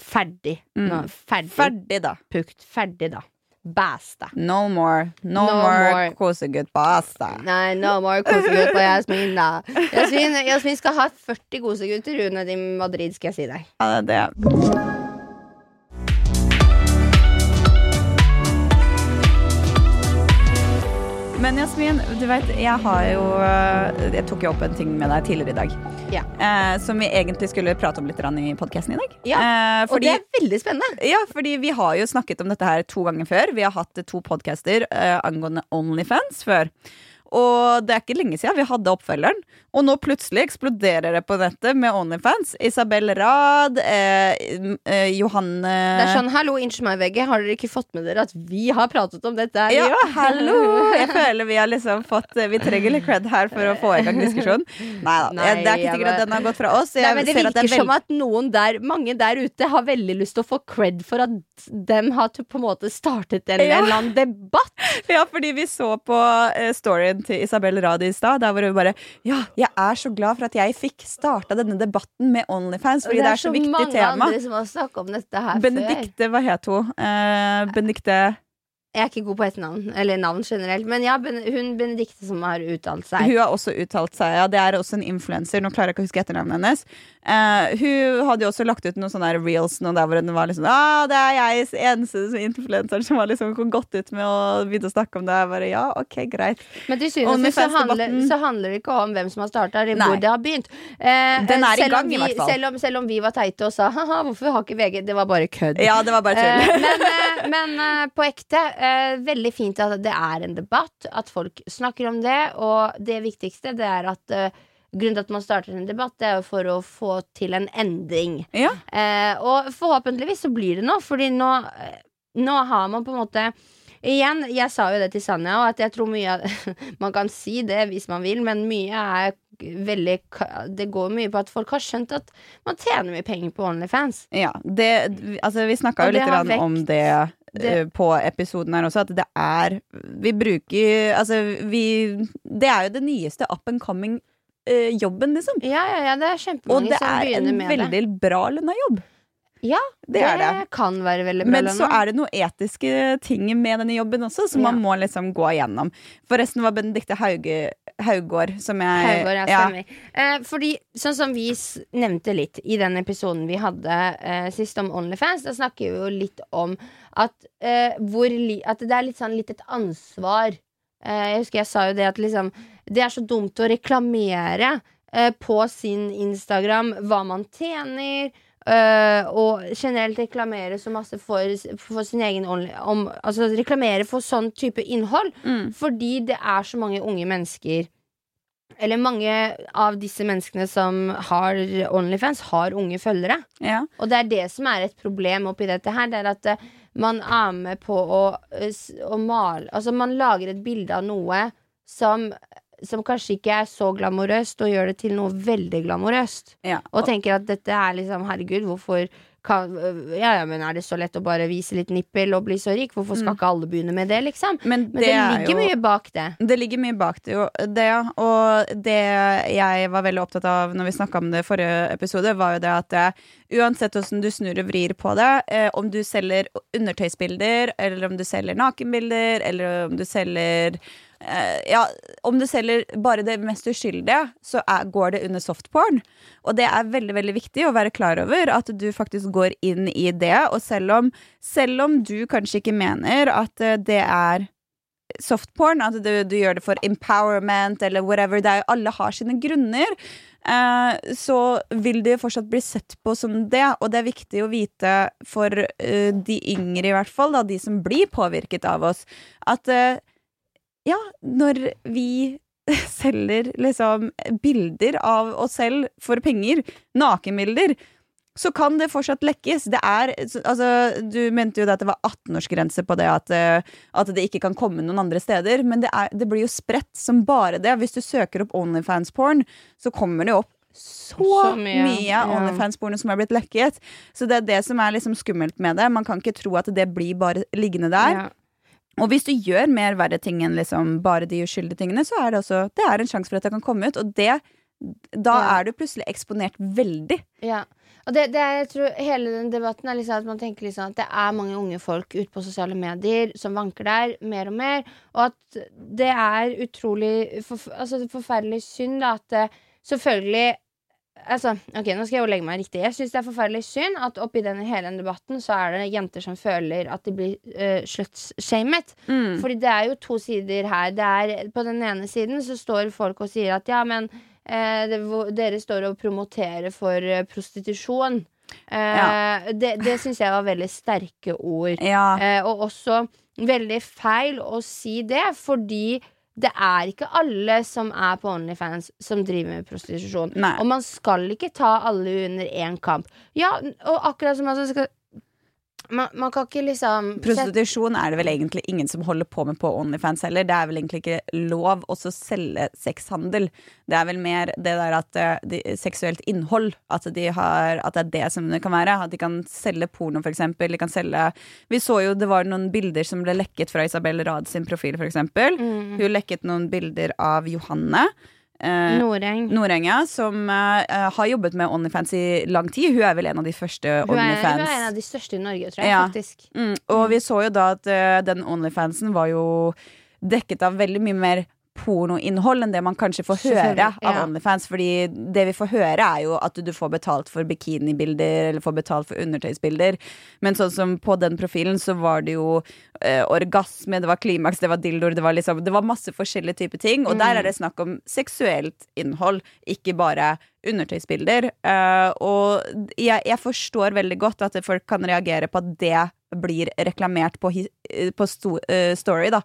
Ferdig. Mm. Nå, ferdig. Ferdig, da. Pukt. Ferdig, da. Basta. No more. No, No more, more. kosegutt pasta. Nei, no more kosegutt på Jasmin, da. Jasmin, Jasmin skal ha 40 kosegutter under er i Madrid, skal jeg si deg. Ja, det er det. Men Jasmin, du vet, jeg har jo øh, Jeg tok jo opp en ting med deg tidligere i dag. Ja. Eh, som vi egentlig skulle prate om litt i podkasten i dag. Ja, Eh, Og det er veldig spennende. ja, fordi vi har jo snakket om dette her to ganger før. Vi har hatt to podcaster eh, angående Onlyfans før. Og det er ikke lenge siden vi hadde oppfølgeren. Og nå plutselig eksploderer det på nettet med Onlyfans. Isabel Rad, eh, eh, Johanne Det er sånn, hallo, unnskyld meg, VG, har dere ikke fått med dere at vi har pratet om dette? Ja, Ja, hallo! Jeg føler vi har liksom fått Vi trenger litt cred her for å få i gang diskusjonen. Nei da. Nei, Det er ikke sikkert at den har gått fra oss. Nei, men det virker er som at noen der, mange der ute har veldig lyst til å få cred for at dem har på en måte startet en Ja. eller annen debatt. Ja, fordi vi så på eh, storyen til Isabel Radi i stad, der hvor hun bare Ja, jeg er så glad for at jeg fikk starta denne debatten med Onlyfans, fordi det er, så, viktig mange tema. andre som har snakket om dette her før. Benedikte, hva het hun? Eh, Benedikte Jeg er ikke god på etternavn, eller navn generelt. Men ja, hun Benedikte som har uttalt seg. Hun har også uttalt seg, ja. Det er også en influenser. Nå klarer jeg ikke å huske etternavnet hennes. Eh, hun hadde jo også lagt ut noen sånne reels nå der hvor hun var liksom ah, Det er jeg eneste som influenser som har liksom gått ut med å begynne å snakke om det. Jeg bare, ja, ok, greit. Men til syvende og sist så, handler- det ikke om hvem som har starta, eller hvor det har begynt. Uh, Den er i gang, vi, i hvert fall. Selv om, selv om vi var teite og sa ha-ha, hvorfor har ikke VG Det var bare kødd. Ja, det var bare tull. Uh, men men på ekte, veldig fint at det er en debatt, at folk snakker om det. Og det viktigste det er at grunnen til at man starter en debatt, det er jo for å få til en endring. ja. Eh, og forhåpentligvis så blir det nå, fordi nå, eh, nå har man på en måte Igjen, jeg sa jo det til Sanja, og at jeg tror mye Man kan si det hvis man vil, men mye er veldig Det går mye på at folk har skjønt at man tjener mye penger på Onlyfans. Ja, det, altså vi snakka jo litt om det, det- eh, på episoden her også, at det er Vi bruker Altså, vi Det er jo det nyeste up and coming eh, jobben, liksom. Ja, ja, ja, det er Og kjempemange det som er en med veldig det. bra lønna jobb. Ja, Det er det. kan være veldig bra Men så lønna. er det noen etiske ting med denne jobben også, som Ja. man må liksom gå igjennom. Forresten var Benedicte Hauge, Haugård som jeg Haugård, ja, ja, stemmer. Eh, fordi, sånn som vi s- nevnte litt i den episoden vi hadde eh, sist om Onlyfans, da snakker vi jo litt om at, eh, hvor li at det er litt sånn litt et ansvar. Eh, jeg husker jeg sa jo det at liksom Det er så dumt å reklamere eh, på sin Instagram hva man tjener. Uh, og generelt reklamere så masse for, for sin egen only, om, Altså reklamere for sånn type innhold. Mm. Fordi det er så mange unge mennesker Eller mange av disse menneskene som har Onlyfans, har unge følgere. ja. Og det er det som er et problem oppi dette her. Det er at man er med på å, eh, å male Altså man lager et bilde av noe som som kanskje ikke er så glamorøst, og gjør det til noe veldig glamorøst. ja. Og tenker at dette er liksom Herregud, hvorfor kan, øh, ja, ja, men Er det så lett å bare vise litt nippel og bli så rik? Hvorfor skal ikke alle begynne med det, liksom? Men Men det, det, ligger jo- mye bak det. Det ligger mye bak det, jo, det, ja. Og det jeg var veldig opptatt av når vi snakka om det i forrige episode, var jo det at det, uansett hvordan du snur og vrir på det, eh, om du selger undertøysbilder, eller om du selger nakenbilder, eller om du selger eh, ja, om du selger bare det mest uskyldige, så er, går det under softporn. Og det er veldig veldig viktig å være klar over at du faktisk går inn i det. Og selv om, selv om du kanskje ikke mener at eh, det er softporn, at du, du gjør det for empowerment eller whatever, det er, alle har sine grunner, eh, så vil det fortsatt bli sett på som det. Og det er viktig å vite for eh, de yngre, i hvert fall, da, de som blir påvirket av oss, at eh, ja, når vi selger liksom bilder av oss selv for penger, nakenbilder, så kan det fortsatt lekkes. Det er, altså, du mente jo det at det var 18-årsgrense på det at, eh, at det ikke kan komme noen andre steder, men det, er, det blir jo spredt som bare det. Hvis du søker opp Onlyfans-porn, så kommer det opp så, Så mye, mye. Onlyfans-porno som er blitt lekket. Så det er det som er liksom skummelt med det. Man kan ikke tro at det blir bare liggende der. Ja. Og hvis du gjør mer verre ting enn liksom bare de uskyldige tingene, så er det også Det er en sjanse for at det kan komme ut, og det Da Ja. er du plutselig eksponert veldig. Ja. Og det, det jeg tror hele den debatten er liksom at man tenker liksom at det er mange unge folk ute på sosiale medier som vanker der mer og mer, og at det er utrolig forf altså, forferdelig synd da, at det, selvfølgelig Altså, ok, Nå skal jeg jo legge meg riktig. Jeg syns det er forferdelig synd at oppi den hele den debatten så er det jenter som føler at de blir uh, slutshamet. Mm. Fordi det er jo to sider her. Det er, på den ene siden så står folk og sier at ja, men uh, det, dere står og promoterer for uh, prostitusjon. Eh, Ja. Det, det syns jeg var veldig sterke ord. Ja. Eh, og også veldig feil å si det, fordi det er ikke alle som er på Onlyfans som driver med prostitusjon. Nei. Og man skal ikke ta alle under én kamp. Ja, og akkurat som man skal man, man kan ikke liksom Prostitusjon er det vel egentlig ingen som holder på med på Onlyfans heller. Det er vel egentlig ikke lov å selge sexhandel. Det er vel mer det der at eh, de, seksuelt innhold. At, de har, at det er det som det kan være. At de kan selge porno, for eksempel. De kan selge Vi så jo det var noen bilder som ble lekket fra Isabel Rad sin profil, for eksempel. Mm. Hun lekket noen bilder av Johanne. Eh, Noreng. ja, som eh, har jobbet med Onlyfans i lang tid. Hun er vel en av de første Hun er, hun er en av de største i Norge, tror jeg, Ja. faktisk. Mm, og vi så jo da at uh, den Onlyfansen var jo dekket av veldig mye mer pornoinnhold enn det man kanskje får høre Selvfølgelig, av ja. Onlyfans. Fordi det vi får høre, er jo at du får betalt for bikinibilder eller får betalt for undertøysbilder. Men sånn som på den profilen så var det jo eh, orgasme, det var klimaks, det var dildoer, det var liksom Det var masse forskjellige typer ting. Og der er det snakk om seksuelt innhold, ikke bare undertøysbilder. Eh, og jeg, jeg forstår veldig godt at folk kan reagere på at det blir reklamert på, eh, på sto, eh, Story, da.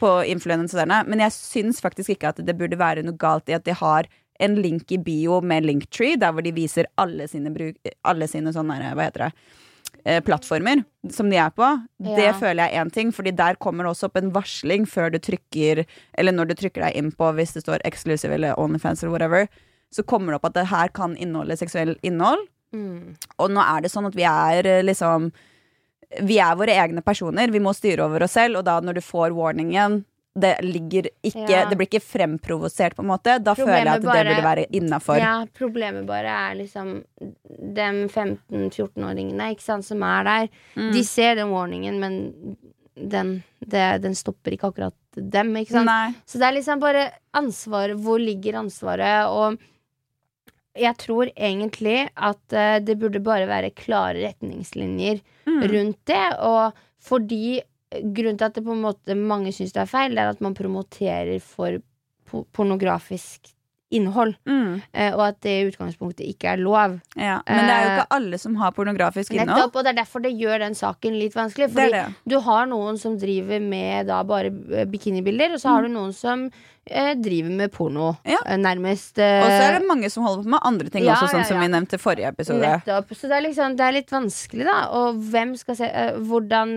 På influenserne. Men jeg syns faktisk ikke at det burde være noe galt i at de har en link i bio med Linktree, der hvor de viser alle sine, bruk, alle sine sånne hva heter det, eh, plattformer som de er på. Det føler jeg er én ting, Fordi der kommer det også opp en varsling før du trykker Eller når du trykker deg inn på hvis det står exclusive eller Onlyfans eller whatever. Så kommer det opp at det her kan inneholde seksuell innhold. Mm. Og nå er det sånn at vi er eh, liksom Vi er våre egne personer. Vi må styre over oss selv, og da når du får warningen det ligger ikke Ja. Det blir ikke fremprovosert, på en måte. Da føler jeg at at det bare- burde være innafor. Ja, problemet bare er liksom de 15-14-åringene ikke sant, som er der. Mm. De ser den warningen, men den, det, den stopper ikke akkurat dem. Ikke sant? Nei. Så det er liksom bare ansvaret. Hvor ligger ansvaret? Og jeg tror egentlig at eh, det burde bare være klare retningslinjer Mm. rundt det. Og fordi grunnen til at det på en måte mange syns det er feil, det er at man promoterer for pornografisk innhold. Mm. eh, og at det i utgangspunktet ikke er lov. Ja. Men det er jo Eh, ikke alle som har pornografisk innhold. Nettopp, og det er derfor det gjør den saken litt vanskelig. Fordi det det. du har noen som driver med da bare eh, bikinibilder, og så har du noen som eh, driver med porno, Mm. Ja. nærmest. eh, Og så er det mange som holder på med andre ting Ja, også, sånn ja, som vi nevnte forrige episode. Nettopp. Så det er liksom Det er litt vanskelig, da. Og hvem skal se eh, Hvordan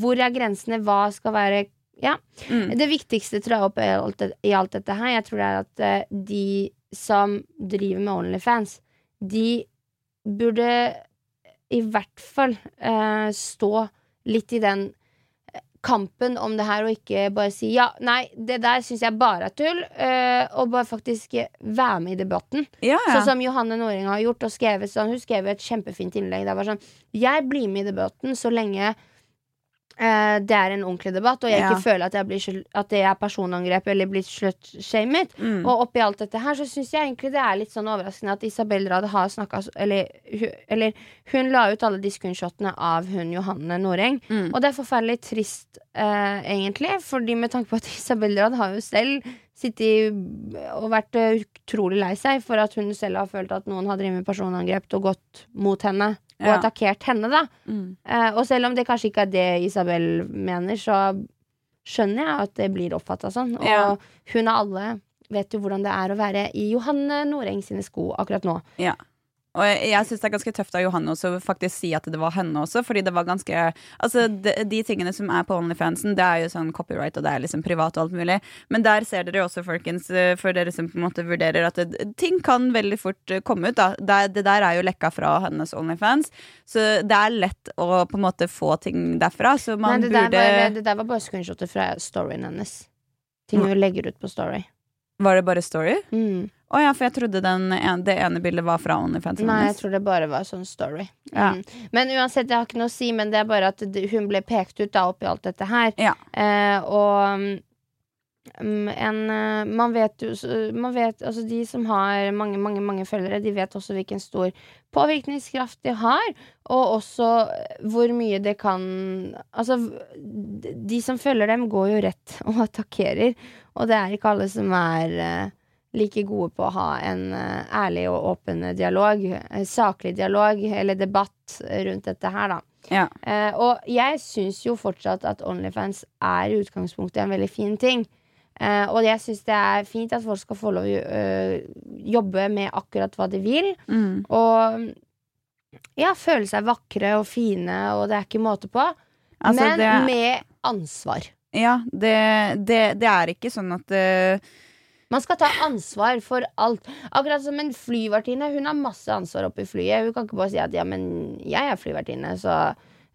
Hvor er grensene? Hva skal være Ja. Mm. Det viktigste tror jeg oppi alt, det- i alt dette her, jeg tror det er at uh, de som driver med Onlyfans, de burde i hvert fall uh, stå litt i den eh, kampen om det her, og ikke bare si ja, nei, det der syns jeg bare er tull, uh, og bare faktisk være med i debatten. Ja, ja. Sånn som Johanne Nåring har gjort. Og skrevet sånn, hun skrev et kjempefint innlegg. Det var sånn Jeg blir med i debatten så lenge det er en ordentlig debatt, og jeg Ja. ikke føler at, jeg blir, at det er personangrep eller blir slutshamet. Mm. Og oppi alt dette her så syns jeg egentlig det er litt sånn overraskende at Isabel Rade har snakka eller, eller hun la ut alle de screenshotene av hun Johanne Noreng. Mm. Og det er forferdelig trist, eh, egentlig, fordi med tanke på at Isabel Rade har jo selv sittet og vært eh, utrolig lei seg for at hun selv har følt at noen har drevet med personangrep og gått mot henne. Og Ja. attakkert henne, da. Mm. Uh, og selv om det kanskje ikke er det Isabel mener, så skjønner jeg at det blir oppfatta sånn. Og Ja. hun av alle vet jo hvordan det er å være i Johanne Noreng sine sko akkurat nå. Ja. Og jeg, jeg syns det er ganske tøft av Johanne også å faktisk si at det var henne også, fordi det var ganske Altså, de, de tingene som er på Onlyfansen, det er jo sånn copyright, og det er liksom privat og alt mulig, men der ser dere også, folkens, eh, for dere som på en måte vurderer at det, ting kan veldig fort eh, komme ut, da. Det, det der er jo lekka fra hennes Onlyfans, så det er lett å på en måte få ting derfra, så man Nei, det, der burde var, det der var bare screenshotet fra storyen hennes. Ting hun legger ut på Story. Var det bare story? Mm. Å ja, for jeg trodde den en, det ene bildet var fra Onlyfans. Nei, jeg tror det bare var sånn story. Ja. Mm. Men uansett, jeg har ikke noe å si, men det er bare at hun ble pekt ut da oppi alt dette her. Ja. Eh, og um, en eh, Man vet jo man vet, altså De som har mange, mange mange følgere, de vet også hvilken stor påvirkningskraft de har. Og også hvor mye det kan Altså, de som følger dem, går jo rett og attakkerer. Og det er ikke alle som er eh, like gode på å ha en eh, ærlig og åpen dialog. eh, saklig dialog eller debatt rundt dette her, da. Ja. Eh, og jeg syns jo fortsatt at Onlyfans er i utgangspunktet en veldig fin ting. Eh, og jeg syns det er fint at folk skal få lov å øh, jobbe med akkurat hva de vil. Mm. Og ja, føle seg vakre og fine, og det er ikke måte på. Altså, men det- med ansvar. Ja, det, det, det er ikke sånn at uh, Man skal ta ansvar for alt. Akkurat som en flyvertinne. Hun har masse ansvar oppi flyet. Hun kan ikke bare si at ja, men jeg er flyvertinne, så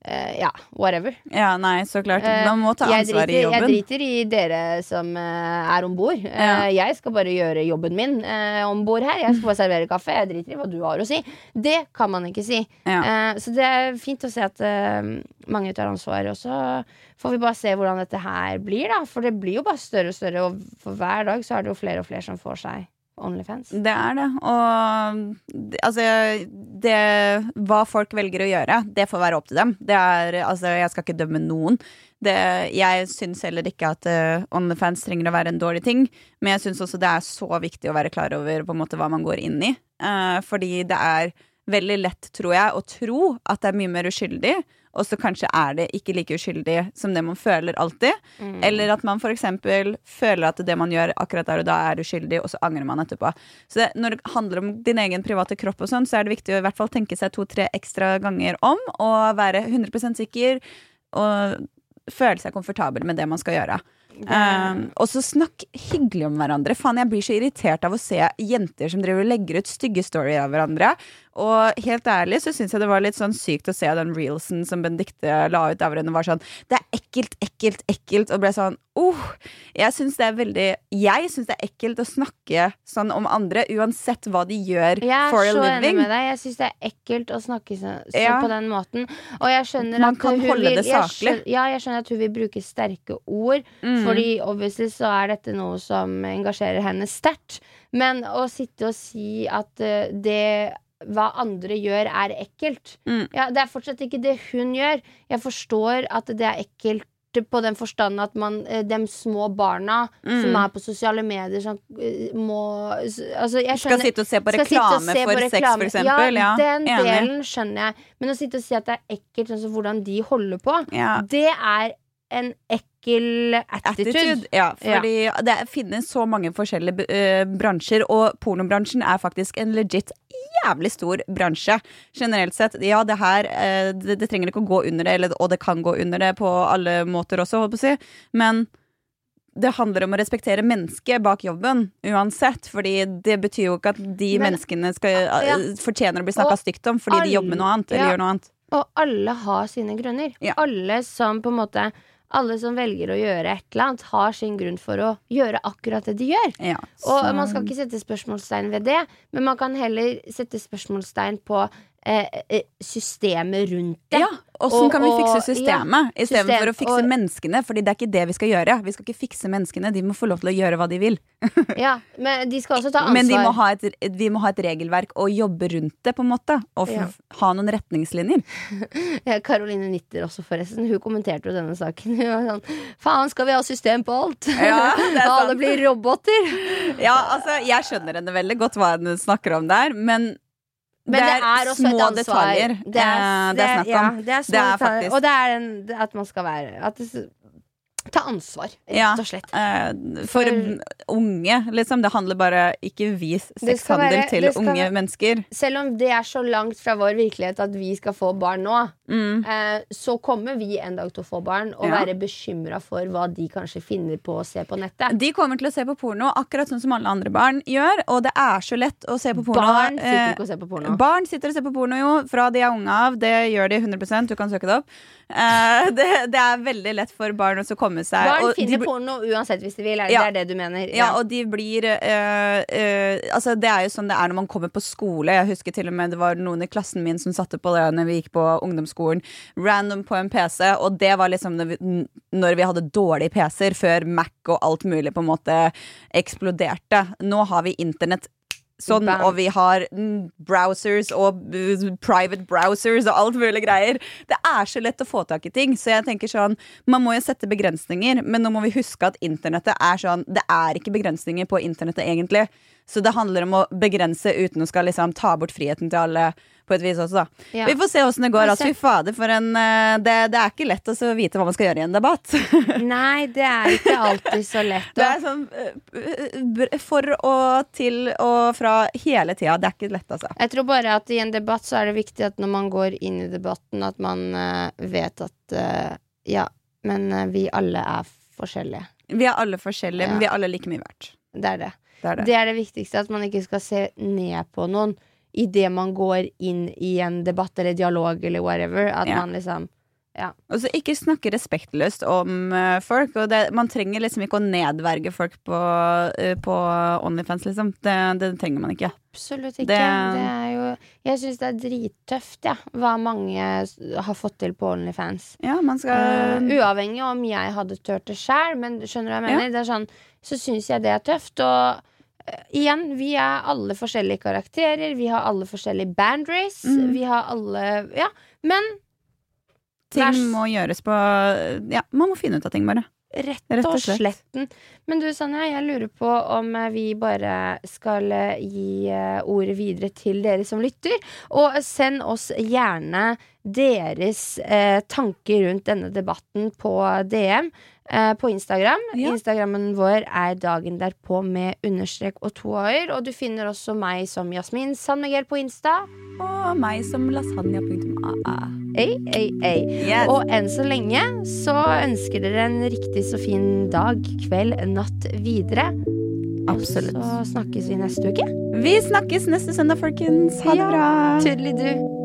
eh, Ja, whatever. Ja, nei, så klart. Eh, Man må ta ansvar i jobben. Jeg driter i dere som uh, er om bord. Ja. jeg skal bare gjøre jobben min uh, om bord her. Jeg skal bare servere kaffe. Jeg driter i hva du har å si. Det kan man ikke si. Ja. Så det er fint å se at mange tar ansvar. Og så får vi bare se hvordan dette her blir, da. For det blir jo bare større og større, og for hver dag så er det jo flere og flere som får seg Onlyfans. Det er det. Og altså det, Hva folk velger å gjøre, det får være opp til dem. Det er, altså, jeg skal ikke dømme noen. Det, jeg syns heller ikke at uh, OnlyFans trenger å være en dårlig ting. Men jeg syns også det er så viktig å være klar over på en måte hva man går inn i. Uh, fordi det er veldig lett, tror jeg, å tro at det er mye mer uskyldig. Og så kanskje er det ikke like uskyldig som det man føler alltid. Mm. Eller at man f.eks. føler at det man gjør akkurat der og da er uskyldig, og så angrer man etterpå. Så det, når det handler om din egen private kropp, og sånn, så er det viktig å i hvert fall tenke seg to-tre ekstra ganger om, og være 100 sikker og føle seg komfortabel med det man skal gjøre. Um, og så snakk hyggelig om hverandre. Faen, Jeg blir så irritert av å se jenter som driver og legger ut stygge storyer av hverandre. Og helt ærlig så syns jeg det var litt sånn sykt å se den reelsen som Benedicte la ut. Der hvor hun var sånn Det er ekkelt, ekkelt, ekkelt. Og ble sånn oh, Jeg syns det er veldig Jeg syns det er ekkelt å snakke sånn om andre, uansett hva de gjør for a living. Jeg er så enig med deg. Jeg syns det er ekkelt å snakke så, så Ja. på den måten. Og jeg skjønner Man at kan hun vil, det jeg skjønner- Ja, jeg skjønner at hun vil bruke sterke ord. Mm. Fordi obviously så er dette noe som engasjerer henne sterkt. Men å sitte og si at eh, det hva andre gjør, er ekkelt. Mm. Ja, det er fortsatt ikke det hun gjør. Jeg forstår at det er ekkelt på den forstand at man, eh, de små barna Mm. som er på sosiale medier, som eh, må altså, jeg Skal sitte og se på reklame se for på sex, reklame. for eksempel. Ja, den enig. delen skjønner jeg. Men å sitte og si at det er ekkelt, som hvordan de holder på, Ja. det er en ekkel attitude. Attitude. Ja, fordi det finnes så mange forskjellige uh, bransjer, og pornobransjen er faktisk en legit jævlig stor bransje. Generelt sett. Ja, det her uh, det, det trenger ikke å gå under det, eller, og det kan gå under det på alle måter også, holdt på å si. Men det handler om å respektere mennesket bak jobben, uansett. Fordi det betyr jo ikke at de Men- menneskene skal, Ja. eh, fortjener å bli snakka stygt om fordi alle- de jobber med noe annet. Eller gjør noe annet. Og alle har sine grunner. Ja. Alle som på en måte Alle som velger å gjøre et eller annet, har sin grunn for å gjøre akkurat det de gjør. Ja, Og man skal ikke sette spørsmålstegn ved det, men man kan heller sette spørsmålstegn på systemet rundt det. Ja, Åssen kan vi fikse systemet ja, istedenfor system, å fikse og- menneskene? Fordi det er ikke det vi skal gjøre. Vi skal ikke fikse menneskene, de må få lov til å gjøre hva de vil. Ja, men de skal også ta ansvar. Men de må ha et, vi må ha et regelverk og jobbe rundt det, på en måte. Og Ja. ha noen retningslinjer. Karoline Caroline Nitter også, forresten. Hun kommenterte jo denne saken. Sånn Faen, skal vi ha system på alt? Ja. Alle blir roboter. Ja, altså, jeg skjønner henne veldig godt hva hun snakker om der, men Men det er, også små et ansvar. detaljer Det er, det, det er snakk ja, om. det er, små Det er detaljer. Og det er en, at man skal være det, Ta ansvar, rett og slett. Eh, for unge, liksom. Det handler bare ikke vis Det sexhandel være- til unge være- mennesker. Selv om det er så langt fra vår virkelighet at vi skal få barn nå, Mm. eh, så kommer vi en dag til å få barn og Ja. være bekymra for hva de kanskje finner på å se på nettet. De kommer til å se på porno akkurat sånn som alle andre barn gjør, og det er så lett å se på porno. Barn sitter Eh, ikke og ser på porno. Barn sitter og ser på porno, jo, fra de er unge av. Det gjør de 100% Du kan søke det opp. Eh, det, det er veldig lett for barn å så komme seg Barn de finner bl- porno uansett hvis de vil. Er det, Ja. det er det du mener? Ja, og de blir eh, eh, Altså, det er jo sånn det er når man kommer på skole. Jeg husker til og med det var noen i klassen min som satte på det når vi gikk på ungdomsskolen. Random på en PC, og det var liksom når vi, når vi hadde dårlige PC-er, før Mac og alt mulig på en måte eksploderte. Nå har vi internett. Sånn, og vi har browsers og private browsers og alt mulig greier. Det er så lett å få tak i ting. Så jeg tenker sånn Man må jo sette begrensninger, men nå må vi huske at internettet er sånn Det er ikke begrensninger på internettet, egentlig. Så det handler om å begrense uten å skal liksom ta bort friheten til alle. På et vis også, da. Ja. Vi får se åssen det går. Altså, fy fader, for en uh, det, det er ikke lett å så vite hva man skal gjøre i en debatt. Nei, det er ikke alltid så lett. Det er sånn uh, uh, for og til og fra hele tida. Det er ikke lett, altså. jeg tror bare at i en debatt så er det viktig at når man går inn i debatten, at man eh, vet at eh, ja, men eh, vi alle er forskjellige. Vi er alle forskjellige, Ja. men vi er alle like mye verdt. Det er det. Det er det. Det er det viktigste, at man ikke skal se ned på noen idet man går inn i en debatt eller dialog eller whatever. At Ja. man liksom Ja. Og så ikke snakke respektløst om uh, folk. Og det, man trenger liksom ikke å nedverge folk på, uh, på Onlyfans, liksom. Det, det trenger man ikke. Absolutt ikke. Det- Det, er jo Jeg syns det er drittøft, ja, hva mange har fått til på Onlyfans. Ja, man skal uh, uavhengig om jeg hadde turt det sjæl, men skjønner du hva jeg Ja. mener? Det er sånn, så syns jeg det er tøft. Og igjen, vi er alle forskjellige karakterer. Vi har alle forskjellige bandrace. Mm. Vi har alle Ja, men Ting må gjøres på Ja, man må finne ut av ting, bare. rett, Rett og og slett. sletten. Men du, Sanja, jeg lurer på om eh, vi bare skal eh, gi eh, ordet videre til dere som lytter. Og send oss gjerne deres eh, tanker rundt denne debatten på DM. Eh, På Instagram. Ja. Instagrammen vår er dagen derpå med understrek og to a-er. Og du finner også meg som Jasmin Sandmiguel på Insta. Og meg som lasagna.aa. Ei, ei, ei. Yes. Og enn så lenge så ønsker dere en riktig så fin dag, kveld, natt videre. Absolutt. Og så snakkes vi neste uke. Vi snakkes neste søndag, folkens. Ha det Ja. bra. Tydelig du.